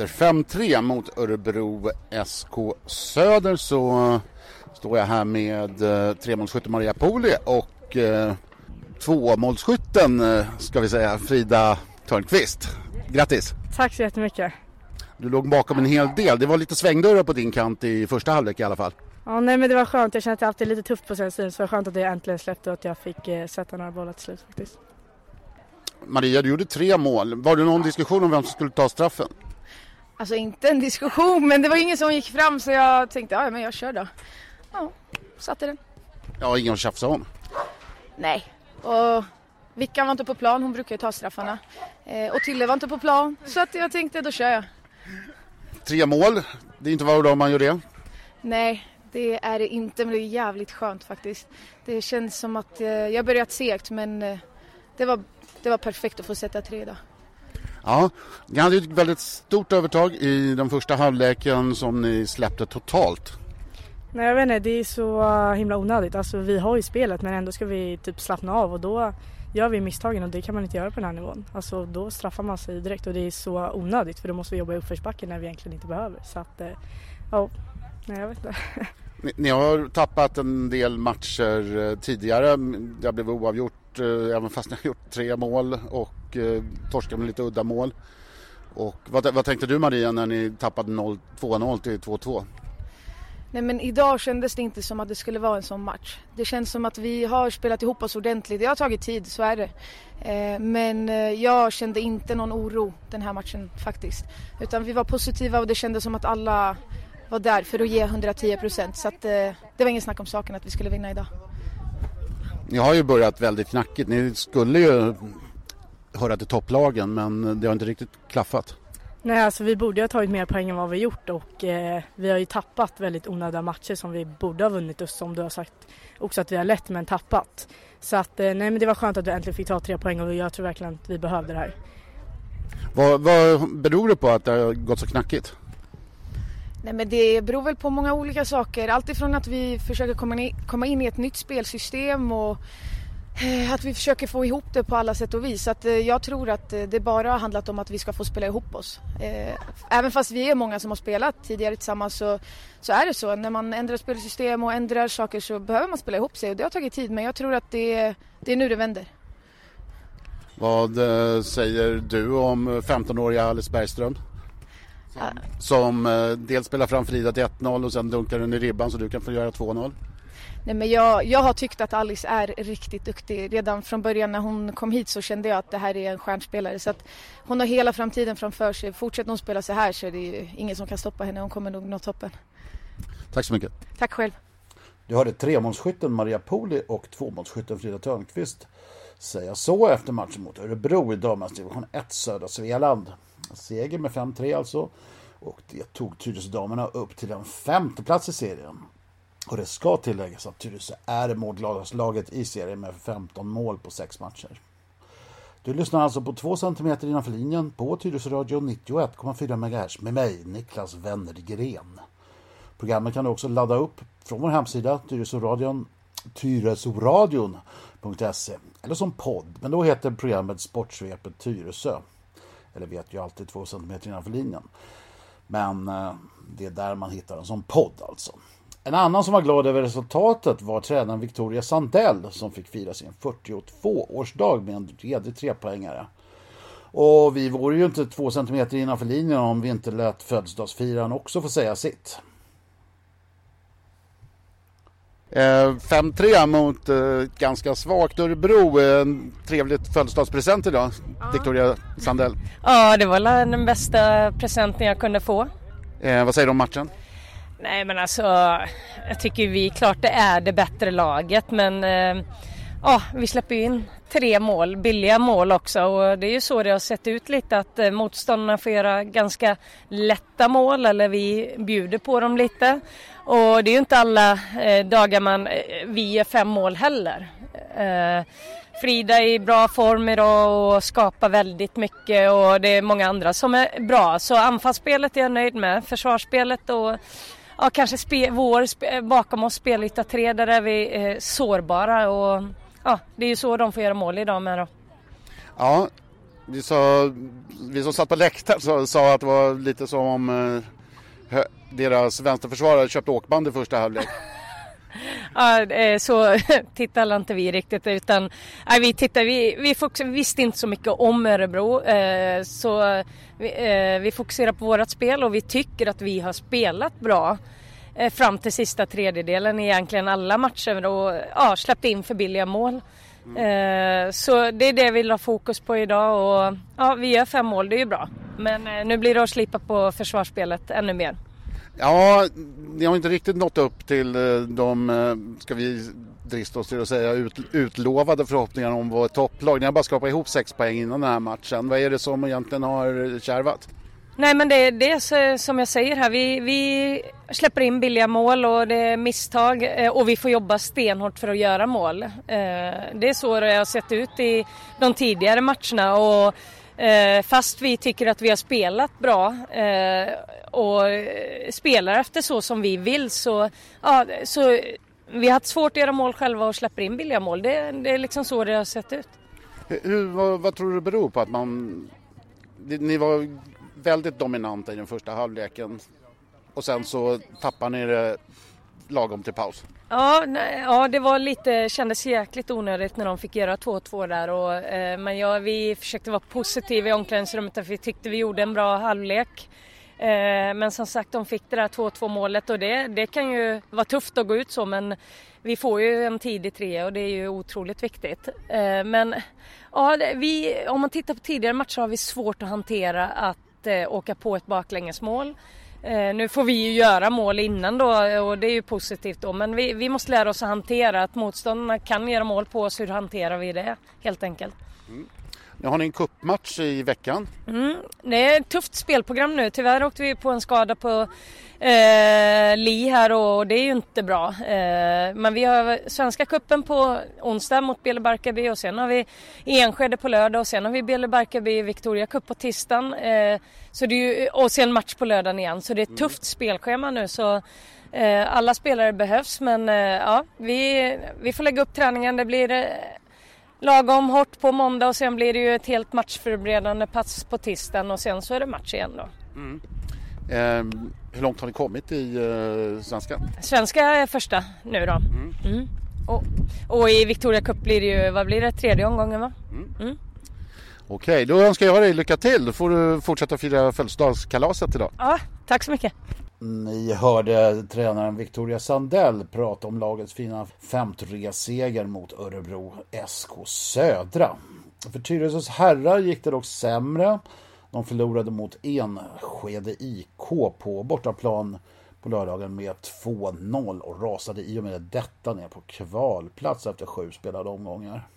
Efter 5-3 mot Örebro SK Söder så står jag här med eh, tremålsskytten Maria Poli och eh, tvåmålsskytten eh, ska vi säga Frida Törnqvist. Grattis! Tack så jättemycket. Du låg bakom en hel del. Det var lite svängdörrar på din kant i första halvlek i alla fall. Ja, nej men det var skönt. Jag kände att jag haft det lite tufft på senaste tiden så det var skönt att det äntligen släppte och att jag fick eh, sätta några bollar till slut faktiskt. Maria, du gjorde tre mål. Var det någon diskussion om vem som skulle ta straffen? Alltså inte en diskussion, men det var ingen som gick fram så jag tänkte ja, men jag kör då. Ja, satte den. Ja, ingen att tjafsa om. Nej, och Vickan var inte på plan, hon brukar ju ta straffarna. Eh, och Tille var inte på plan, så att jag tänkte då kör jag. Tre mål, det är inte varje dag man gör det. Nej, det är det inte, men det är jävligt skönt faktiskt. Det känns som att eh, jag börjat segt, men eh, det, var, det var perfekt att få sätta tre idag. Ja, ni hade ett väldigt stort övertag i den första halvleken som ni släppte totalt. Nej jag vet inte, det är så himla onödigt. Alltså vi har ju spelet men ändå ska vi typ slappna av och då gör vi misstagen och det kan man inte göra på den här nivån. Alltså då straffar man sig direkt och det är så onödigt för då måste vi jobba i uppförsbacken när vi egentligen inte behöver. Så att, eh, ja, nej jag vet inte. Ni, ni har tappat en del matcher eh, tidigare. Det blev oavgjort eh, även fast ni har gjort tre mål och eh, torskat med lite udda mål. Och vad, vad tänkte du Maria när ni tappade 2-0 till 2-2? Nej men idag kändes det inte som att det skulle vara en sån match. Det känns som att vi har spelat ihop oss ordentligt. Det har tagit tid, så är det. Eh, men eh, jag kände inte någon oro den här matchen faktiskt. Utan vi var positiva och det kändes som att alla var där för att ge 110 procent. Så att, eh, det var ingen snack om saken att vi skulle vinna idag. Ni har ju börjat väldigt knackigt. Ni skulle ju höra till topplagen men det har inte riktigt klaffat. Nej, alltså vi borde ha tagit mer poäng än vad vi gjort och eh, vi har ju tappat väldigt onödiga matcher som vi borde ha vunnit och som du har sagt också att vi har lätt men tappat. Så att eh, nej men det var skönt att vi äntligen fick ta tre poäng och jag tror verkligen att vi behövde det här. Vad, vad beror det på att det har gått så knackigt? Nej men det beror väl på många olika saker. Alltifrån att vi försöker komma in i ett nytt spelsystem och Eh, att vi försöker få ihop det på alla sätt och vis. Att, eh, jag tror att eh, det bara har handlat om att vi ska få spela ihop oss. Eh, även fast vi är många som har spelat tidigare tillsammans så, så är det så. När man ändrar spelsystem och ändrar saker så behöver man spela ihop sig och det har tagit tid men jag tror att det, det är nu det vänder. Vad eh, säger du om 15-åriga Alice Bergström? Som, som dels spelar fram Frida till 1-0 och sen dunkar den i ribban så du kan få göra 2-0. Nej, men jag, jag har tyckt att Alice är riktigt duktig. Redan från början när hon kom hit så kände jag att det här är en stjärnspelare. Så att hon har hela framtiden framför sig. Fortsätter hon spela så här så är det ju ingen som kan stoppa henne. Hon kommer nog nå toppen. Tack så mycket. Tack själv. Du hörde tremålsskytten Maria Poli och tvåmålsskytten Frida Törnqvist säga så efter matchen mot Örebro i damens division 1 södra Svealand. Seger med 5-3 alltså. Och det tog Tyresödamerna upp till en femte plats i serien. Och det ska tilläggas att Tyresö är målgladast laget i serien med 15 mål på 6 matcher. Du lyssnar alltså på 2 cm innanför linjen på Tyresö Radio 91,4 MHz med mig, Niklas Wennergren. Programmet kan du också ladda upp från vår hemsida Tyresöradion tyresoradion.se eller som podd, men då heter programmet Sportsvepet Tyresö. Eller vet ju alltid 2 cm innanför linjen. Men eh, det är där man hittar den som podd alltså. En annan som var glad över resultatet var tränaren Victoria Sandell som fick fira sin 42-årsdag med en redig trepoängare. Och vi vore ju inte två centimeter innanför linjen om vi inte lät födelsedagsfiraren också få säga sitt. 5-3 eh, mot eh, ganska svagt Örebro. En trevligt födelsedagspresent idag, ja. Victoria Sandell. Ja, det var den bästa presenten jag kunde få. Eh, vad säger du om matchen? Nej men alltså, jag tycker vi klart det är det bättre laget men eh, ja, vi släpper in tre mål, billiga mål också och det är ju så det har sett ut lite att eh, motståndarna får göra ganska lätta mål eller vi bjuder på dem lite. Och det är ju inte alla eh, dagar man, eh, vi gör fem mål heller. Frida är i bra form idag och skapar väldigt mycket och det är många andra som är bra. Så anfallsspelet är jag nöjd med. Försvarsspelet och ja, kanske spe, vår spe, bakom oss spelyta tre där är vi eh, sårbara och ja, det är ju så de får göra mål idag med då. Ja, vi, sa, vi som satt på läktaren sa, sa att det var lite som om eh, deras vänsterförsvarare köpte åkband i första halvlek. Ja, eh, så tittar inte vi riktigt utan nej, vi, tittar, vi, vi, visste inte så mycket om Örebro eh, så vi, vi fokuserar på vårt spel och vi tycker att vi har spelat bra fram till sista tredjedelen i egentligen alla matcher och ja, släppt in för billiga mål. Mm. Så det är det vi ha fokus på idag och ja, vi gör fem mål, det är ju bra. Men nu blir det att slipa på försvarsspelet ännu mer. Ja, ni har inte riktigt nått upp till eh, de, eh, ska vi drista oss till att säga, ut, utlovade förhoppningarna om vårt topplag. Ni har bara skapat ihop sex poäng innan den här matchen. Vad är det som egentligen har kärvat? Nej men det, det är som jag säger här, vi, vi släpper in billiga mål och det är misstag eh, och vi får jobba stenhårt för att göra mål. Eh, det är så det har sett ut i de tidigare matcherna och eh, fast vi tycker att vi har spelat bra och spelar efter så som vi vill så, ja, så vi har haft svårt att göra mål själva och släpper in billiga mål. Det, det är liksom så det har sett ut. Hur, vad, vad, tror du det beror på att man... Ni var väldigt dominanta i den första halvleken och sen så tappar ni det lagom till paus. Ja, nej, ja det var lite, kändes jäkligt onödigt när de fick göra 2-2 där. Och, eh, men ja, vi försökte vara positiva i omklädningsrummet för vi tyckte vi gjorde en bra halvlek. Eh, men som sagt, de fick det där 2-2 målet och det, det kan ju vara tufft att gå ut så men vi får ju en tidig trea och det är ju otroligt viktigt. Eh, men ja, vi, om man tittar på tidigare matcher har vi svårt att hantera att eh, åka på ett baklängesmål. Eh, nu får vi ju göra mål innan då och det är ju positivt då men vi, vi måste lära oss att hantera att motståndarna kan göra mål på oss. Hur hanterar vi det helt enkelt? Mm. Nu har ni en kuppmatch i veckan. Mm, det är ett tufft spelprogram nu. Tyvärr åkte vi på en skada på eh, Li här och det är ju inte bra. Eh, men vi har Svenska kuppen på onsdag mot Bele Barkarby och sen har vi Enskede på lördag och sen har vi Bele Barkarby Victoria Cup på tisdagen. Eh, så det är ju, och sen match på lördagen igen. Så det är ett tufft spelschema nu. Så eh, alla spelare behövs men eh, ja, vi, vi får lägga upp träningen. Det blir eh, lagom hårt på måndag och sen blir det ju ett helt matchförberedande pass på tisdagen och sen så är det match igen då. Mm. Eh, hur långt har ni kommit i eh, svenska? Svenska är första nu då. Mm. Mm. Och, och, i Victoria Cup blir det ju, vad blir det, tredje omgången va? Mm. mm. Okej, då önskar jag dig lycka till. Då får du fortsätta fira födelsedagskalaset idag. Ja, tack så mycket. Ni hörde tränaren Victoria Sandell prata om lagets fina 5-3-seger mot Örebro SK Södra. För Tyresös herrar gick det dock sämre. De förlorade mot Enskede IK på bortaplan på lördagen med 2-0 och rasade i och med detta ner på kvalplats efter sju spelade omgångar.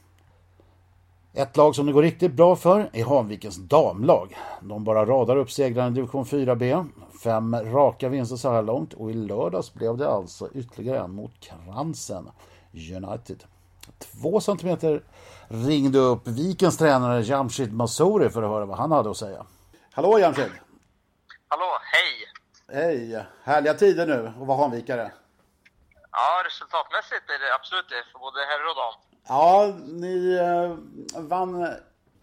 Ett lag som det går riktigt bra för är Hanvikens damlag. De bara radar upp segrarna i division 4B. Fem raka vinster så här långt och i lördags blev det alltså ytterligare en mot Kransen United. Två centimeter ringde upp Vikens tränare Jamshid Masouri för att höra vad han hade att säga. Hallå Jamshid! Hallå, hej! Hej! Härliga tider nu att vara Hanvikare. Ja, resultatmässigt är det absolut det för både herr och dam. Ja, ni eh, vann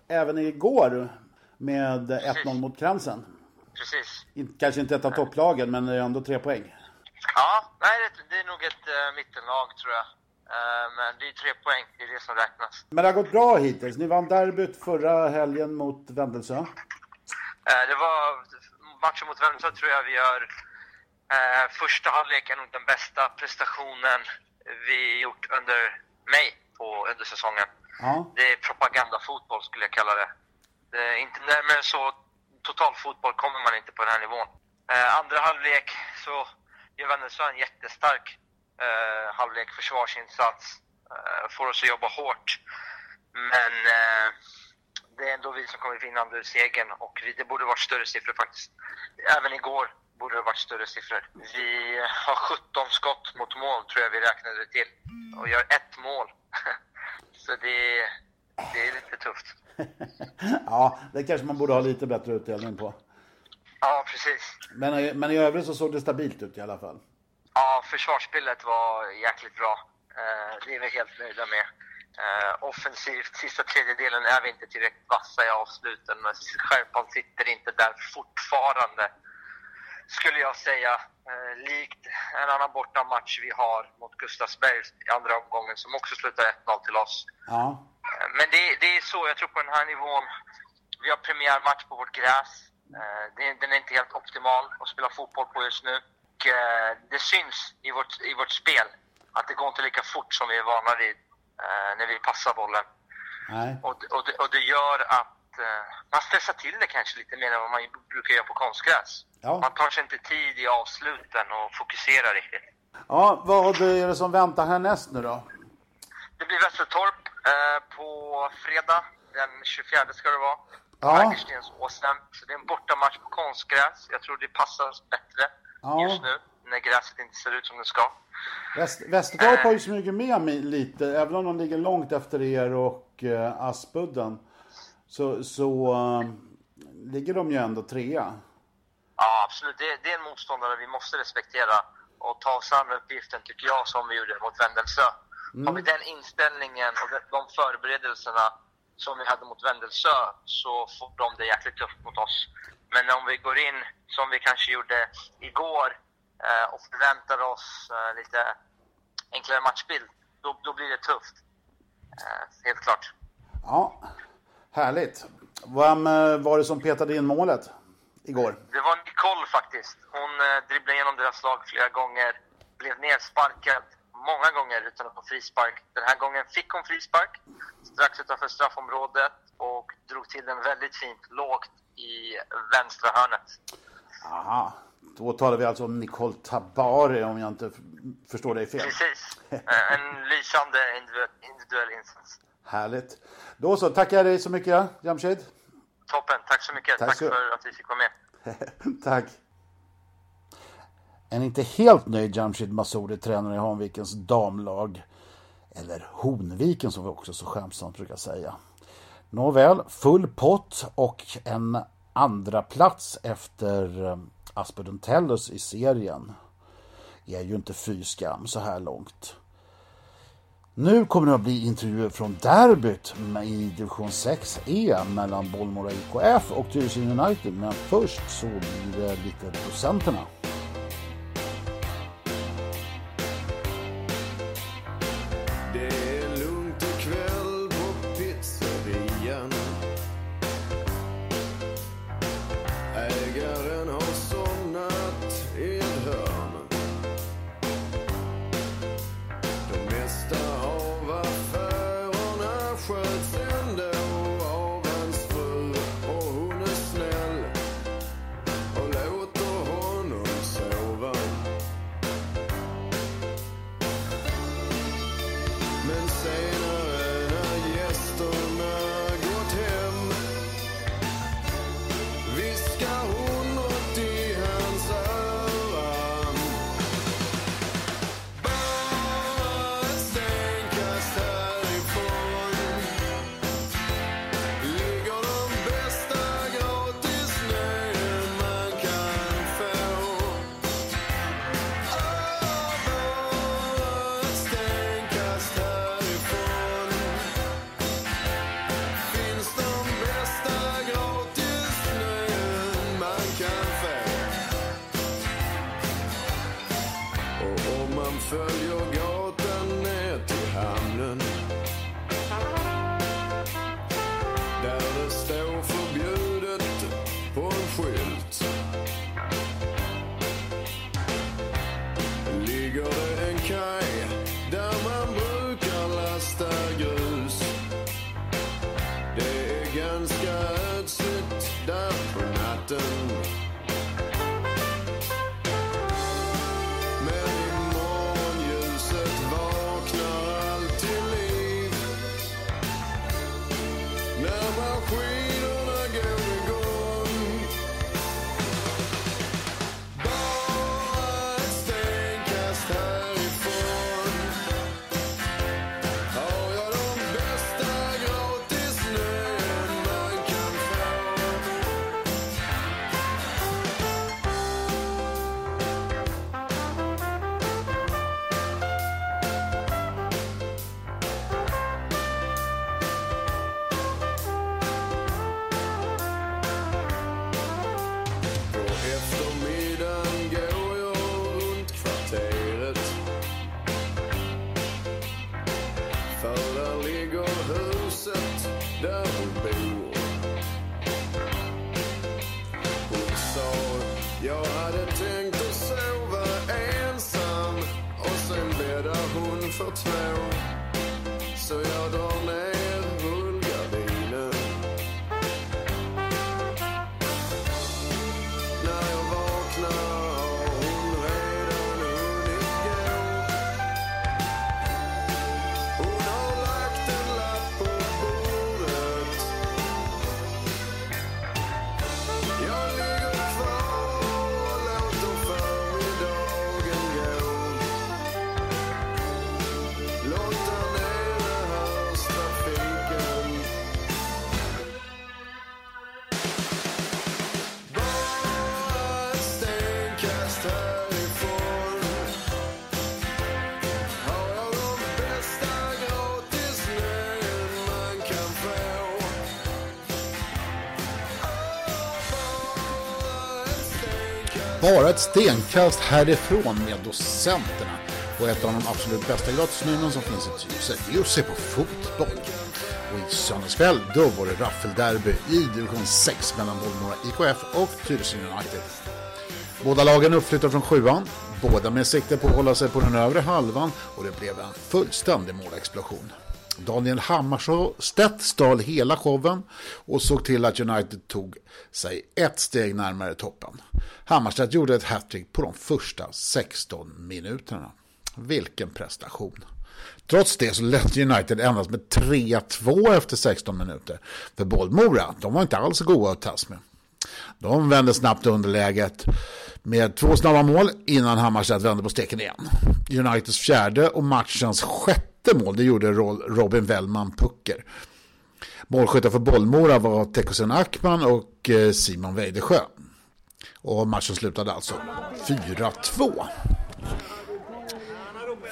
även igår med 1-0 mot Kransen. Precis. Kanske inte ett av topplagen, men ändå tre poäng. Ja, nej, det är nog ett uh, mittenlag tror jag. Uh, men det är tre poäng, det är det som räknas. Men det har gått bra hittills. Ni vann derbyt förra helgen mot Vändelsö. Det var matchen mot Vändelsö tror jag vi gör första halvleken nog den bästa prestationen vi gjort under mig på under säsongen. Ja. Det är propagandafotboll skulle jag kalla det. det är inte närmare så totalfotboll kommer man inte på den här nivån. Eh, andra halvlek så gör Vänersö en jättestark eh, halvlek försvarsinsats. Eh, får oss att jobba hårt. Men eh, det är ändå vi som kommer vinnande ur segern och det borde varit större siffror faktiskt. Även igår borde det varit större siffror. Vi har 17 skott mot mål tror jag vi räknade till och gör ett mål. Så det, det är lite tufft. ja, det kanske man borde ha lite bättre utdelning på. Ja, precis. Men, men i övrigt så såg det stabilt ut i alla fall. Ja, försvarsspelet var jäkligt bra. Eh, det är vi helt nöjda med. Eh, offensivt, sista tredjedelen är vi inte tillräckligt vassa i avsluten. Men skärpan sitter inte där fortfarande, skulle jag säga. Eh, likt en annan bortamatch vi har mot Gustavsberg i andra omgången som också slutar 1-0 till oss. Ja. Eh, Men det, det är så, jag tror på den här nivån. Vi har premiärmatch på vårt gräs. Eh, Den är inte helt optimal att spela fotboll på just nu. Och det syns i vårt, i vårt spel att det går inte lika fort som vi är vana vid när vi passar bollen. Och, det- och, det, och det gör att man stressar till det kanske lite mer än vad man brukar göra på konstgräs. Ja. Man tar sig inte tid i avsluten och fokuserar riktigt. Ja, vad är det som väntar härnäst nu då? Det blir Västertorp eh, på fredag, den 24 ska det vara. Ja. Så det är en bortamatch på konstgräs. Jag tror det passar oss bättre Ja. just nu när gräset inte ser ut som det ska. Väst, Västertorp har ju smugit med mig lite, även om de ligger långt efter er och eh, Aspudden. Så, så eh, ligger de ju ändå trea. Ja, absolut. Det, det är en motståndare vi måste respektera och ta oss an uppgiften, tycker jag, som vi gjorde mot Vendelsö. Har vi den inställningen och de, de förberedelserna som vi hade mot Vendelsö så får de det jäkligt tufft mot oss. Men om vi går in, som vi kanske gjorde igår, eh, och förväntar oss eh, lite enklare matchbild, då, då blir det tufft. Eh, helt klart. Ja, härligt. Vem eh, var det som petade in målet igår? Det var Nicole faktiskt. Hon eh, dribblade igenom deras lag flera gånger. Blev nedsparkad många gånger utan att få frispark. Den här gången fick hon frispark strax utanför straffområdet och drog till den väldigt fint lågt i vänstra hörnet. Aha, då talar vi alltså om Nicole Tabari om jag inte förstår dig fel. Precis. Eh, En lysande individuell, individuell insats. Härligt. Då så, tackar jag dig så mycket Jamshid. Toppen. Tack så mycket. Tack Tack, så- för att vi fick vara med. Tack. En inte helt nöjd Jamshid Masoudi tränare i Hanvikens damlag. Eller Honviken som vi också så skämtsamt brukar säga. Nåväl, full pott och en andra plats efter eh, Aspudden Tellus i serien. Är ju inte fy skam så här långt. Nu kommer det att bli intervjuer från derbyt i division 6E mellan Bollmora IKF och Tyresö United. Men först så blir det lite procenterna. Och om man följer gatan ner till hamnen Bara ett stenkast härifrån med docenterna. Och ett av de absolut bästa gratisnumren som finns i Tyresö, är att se på fotboll. Och i söndagskväll, då var det raffelderby i division 6 mellan Bollmora IKF och Tyresö United. Båda lagen uppflyttade från sjuan, båda med sikte på att hålla sig på den övre halvan och det blev en fullständig målexplosion. Daniel Hammarstedt stal hela showen och såg till att United tog sig ett steg närmare toppen. Hammarstedt gjorde ett hattrick på de första 16 minuterna. Vilken prestation! Trots det så ledde United endast med 3-2 efter 16 minuter. För Bollmora, de var inte alls goda att tas med. De vände snabbt underläget med två snabba mål innan Hammarstedt vände på steken igen. Uniteds fjärde och matchens sjätte mål det gjorde Robin Wellman Pucker. Målskyttar för Bollmora var Tekosen Ackman och eh, Simon Weidesjö. Och matchen slutade alltså 4-2.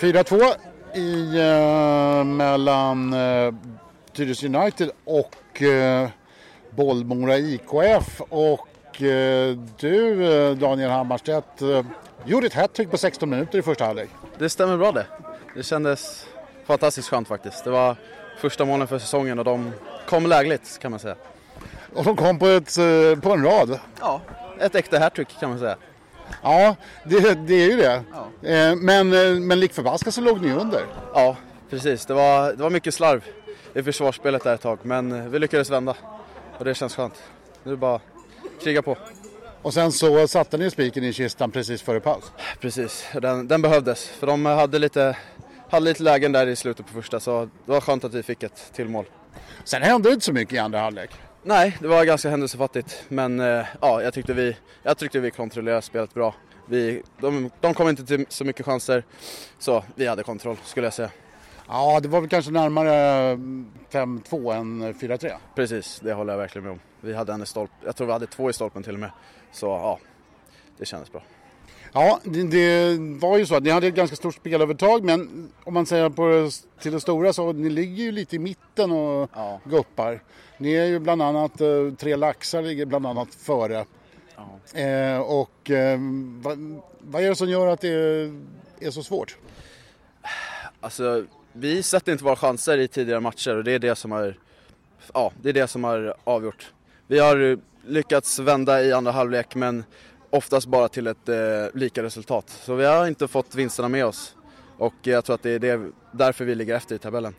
4-2 i, eh, mellan eh, Tyresö United och eh, Bollmora IKF. Och eh, du, eh, Daniel Hammarstedt, eh, gjorde ett hattrick på 16 minuter i första halvlek. Det stämmer bra det. Det kändes fantastiskt skönt faktiskt. Det var första målen för säsongen och de kom lägligt kan man säga. Och de kom på, ett, eh, på en rad. Ja, ett äkta hattrick kan man säga. Ja, det, det är ju det. Eh, Men, eh, men lik förbaskat så låg ni under. Ja, precis. Det var, det var mycket slarv i försvarsspelet där ett tag men vi lyckades vända och det känns skönt. Nu är det bara kriga på. Och sen så satte ni spiken i kistan precis före paus. Precis, den, den behövdes för de hade lite, hade lite lägen där i slutet på första så det var skönt att vi fick ett till mål. Sen hände det inte så mycket i andra halvlek. Nej, det var ganska händelsefattigt men eh, ja, jag tyckte vi, jag tyckte vi kontrollerade spelet bra. Vi, de, de kom inte till så mycket chanser så vi hade kontroll skulle jag säga. Ja, det var väl kanske närmare 5-2 än 4-3. Precis, det håller jag verkligen med om. Vi hade en i stolp, jag tror vi hade två i stolpen till och med. Så ja, det kändes bra. Ja, det, det var ju så att ni hade ett ganska stort spelövertag men om man säger på det, till det stora så ni ligger ju lite i mitten och Ja. guppar. Ni är ju bland annat, eh, tre laxar ligger bland annat före. Eh, och eh, vad, vad är det som gör att det är, är så svårt? Alltså, vi sätter inte våra chanser i tidigare matcher och det är det som har, ja, det är det som har avgjort. Vi har lyckats vända i andra halvlek men oftast bara till ett eh, lika resultat. Så vi har inte fått vinsterna med oss och jag tror att det är det, därför vi ligger efter i tabellen.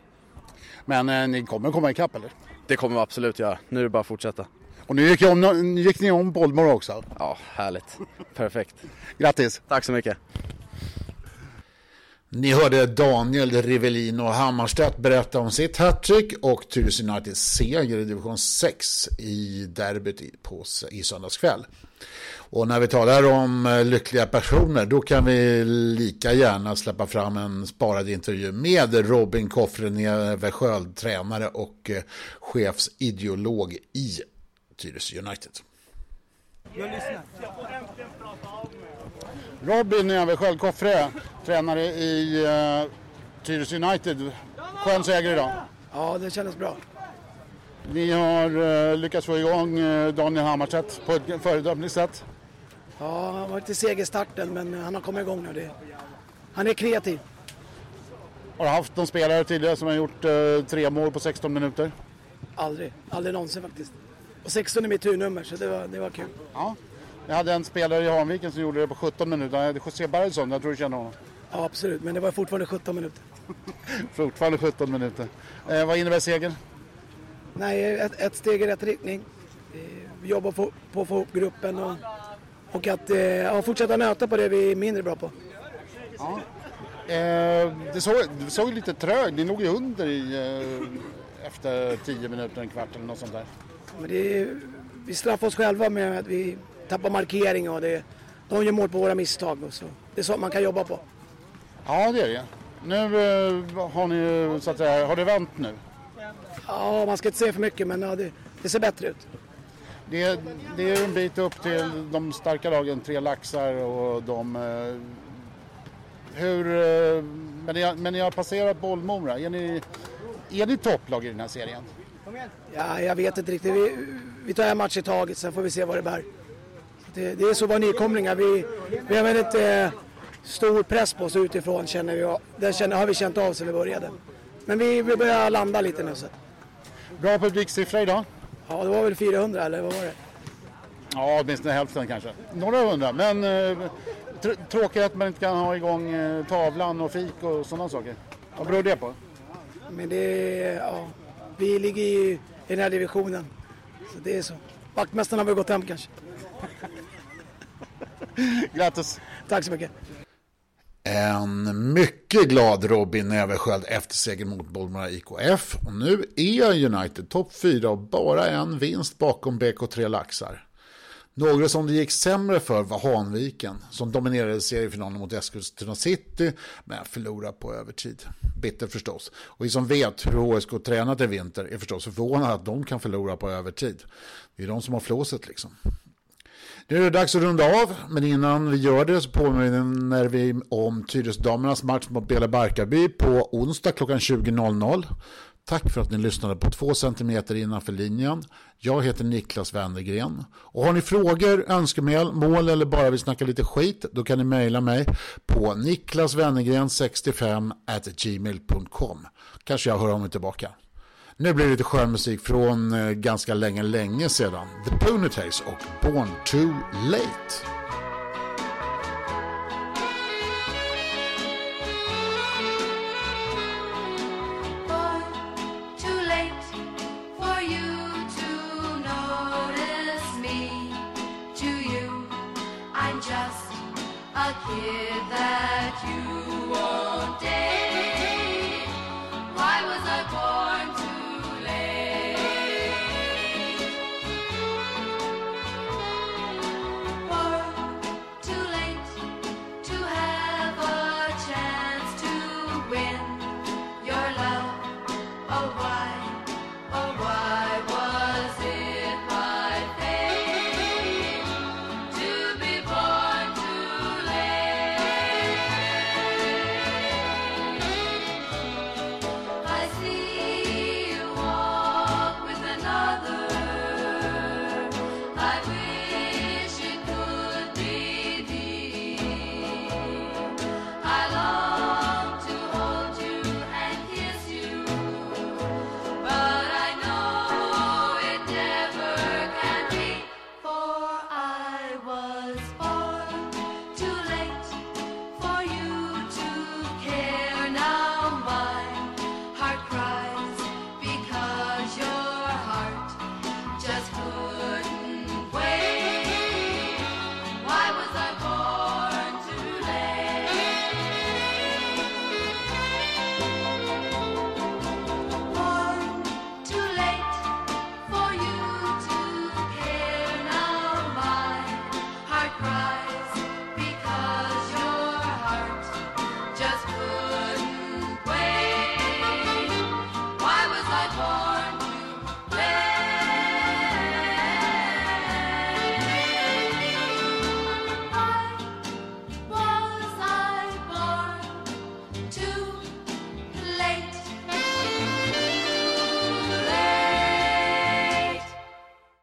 Men eh, ni kommer komma ikapp eller? Det kommer vi absolut göra. Nu är det bara att fortsätta. Och nu gick, om, nu gick ni om Bollmora också. Ja, härligt. Perfekt. Grattis! Tack så mycket. Ni hörde Daniel Rivelin och Hammarstedt berätta om sitt hattrick och Tyresö Uniteds seger i division 6 i derbyt i- på, i söndagskväll. Och när vi talar om eh, lyckliga personer då kan vi lika gärna släppa fram en sparad intervju med Robin Koffreneve Sköld, tränare och eh, chefsideolog i Tyresö United. Robin Eversköld Koffre, tränare i uh, Tyresö United. Skön seger idag. Ja, det kändes bra. Ni har eh, lyckats få igång eh, Daniel Hammarstedt på ett föredömligt sätt. Ja, han var lite seg i starten, men han har kommit igång nu. Det, han är kreativ. Har du haft någon spelare tidigare som har gjort eh, tre mål på 16 minuter? Aldrig. Aldrig någonsin faktiskt. Och 16 är mitt turnummer, så det var, det var kul. Ja. Jag hade en spelare i Hanviken som gjorde det på 17 minuter. Han hette José Barrison, jag tror du känner honom. Ja, absolut, men det var fortfarande 17 minuter. Fortfarande 17 minuter. Eh, vad innebär segern? Nej, ett, ett steg i rätt riktning. Eh, Vi jobbar på, på att få ihop gruppen och, och att eh, ja, fortsätta nöta på det vi är mindre bra på. Eh, det, såg, det såg lite trögt Ni låg ju under i, eh, efter 10 minuter, en kvart eller något sånt där. Men det vi straffar oss själva med att vi tappar markering och det, de gör mål på våra misstag. Så. Det är så man kan jobba på. Ja, det är det. Nu eh, har ni så att säga, har det vänt nu? Ja, man ska inte säga för mycket men ja, det, det ser bättre ut. Det, är- det är en bit upp till de starka lagen, tre laxar och de... eh, Hur... eh, Men ni, har- men ni har passerat Bollmora. Är ni, är ni topplag i den här serien? Ja, jag vet inte riktigt. Vi, vi tar en match i taget, sen får vi se vad det bär. Det, är så vara nykomlingar. Vi, vi har väldigt eh, stor press på oss utifrån, känner vi. Den känner, har vi känt av sedan vi började. Men vi, vi börjar landa lite nu. Så. Bra publiksiffra idag? Ja, det var väl 400 eller vad var det? Ja, åtminstone hälften kanske. Några hundra. Men eh, tr- tråkigt att man inte kan ha igång eh, tavlan och fik och sådana saker. Vad beror det på? Men det ja, vi ligger i, i den här divisionen. Så det är så. Vaktmästaren har väl gått hem kanske. Grattis! Tack så mycket. En mycket glad Robin Näversköld efter segern mot Bollmora IKF. Och nu är United topp 4 och bara en vinst bakom BK3 Laxar. Några som det gick sämre för var Hanviken som dominerade seriefinalen mot Eskilstuna City men förlorade på övertid. Bitter förstås. Och vi som vet hur HSK tränat i vinter är förstås förvånade att de kan förlora på övertid. Det är de som har flåset liksom. Nu är det dags att runda av, men innan vi gör det så påminner vi om Tyresödamernas match mot Bela Barkarby på onsdag klockan 20.00. Tack för att ni lyssnade på två centimeter innanför linjen. Jag heter Niklas Wennergren. Och har ni frågor, önskemål, mål eller bara vill snacka lite skit, då kan ni mejla mig på niklaswennergren65 gmail.com. Kanske jag hör om mig tillbaka. Nu blir det lite skön musik från eh, ganska länge, länge sedan. The Ponytails och Born Too Late. alright.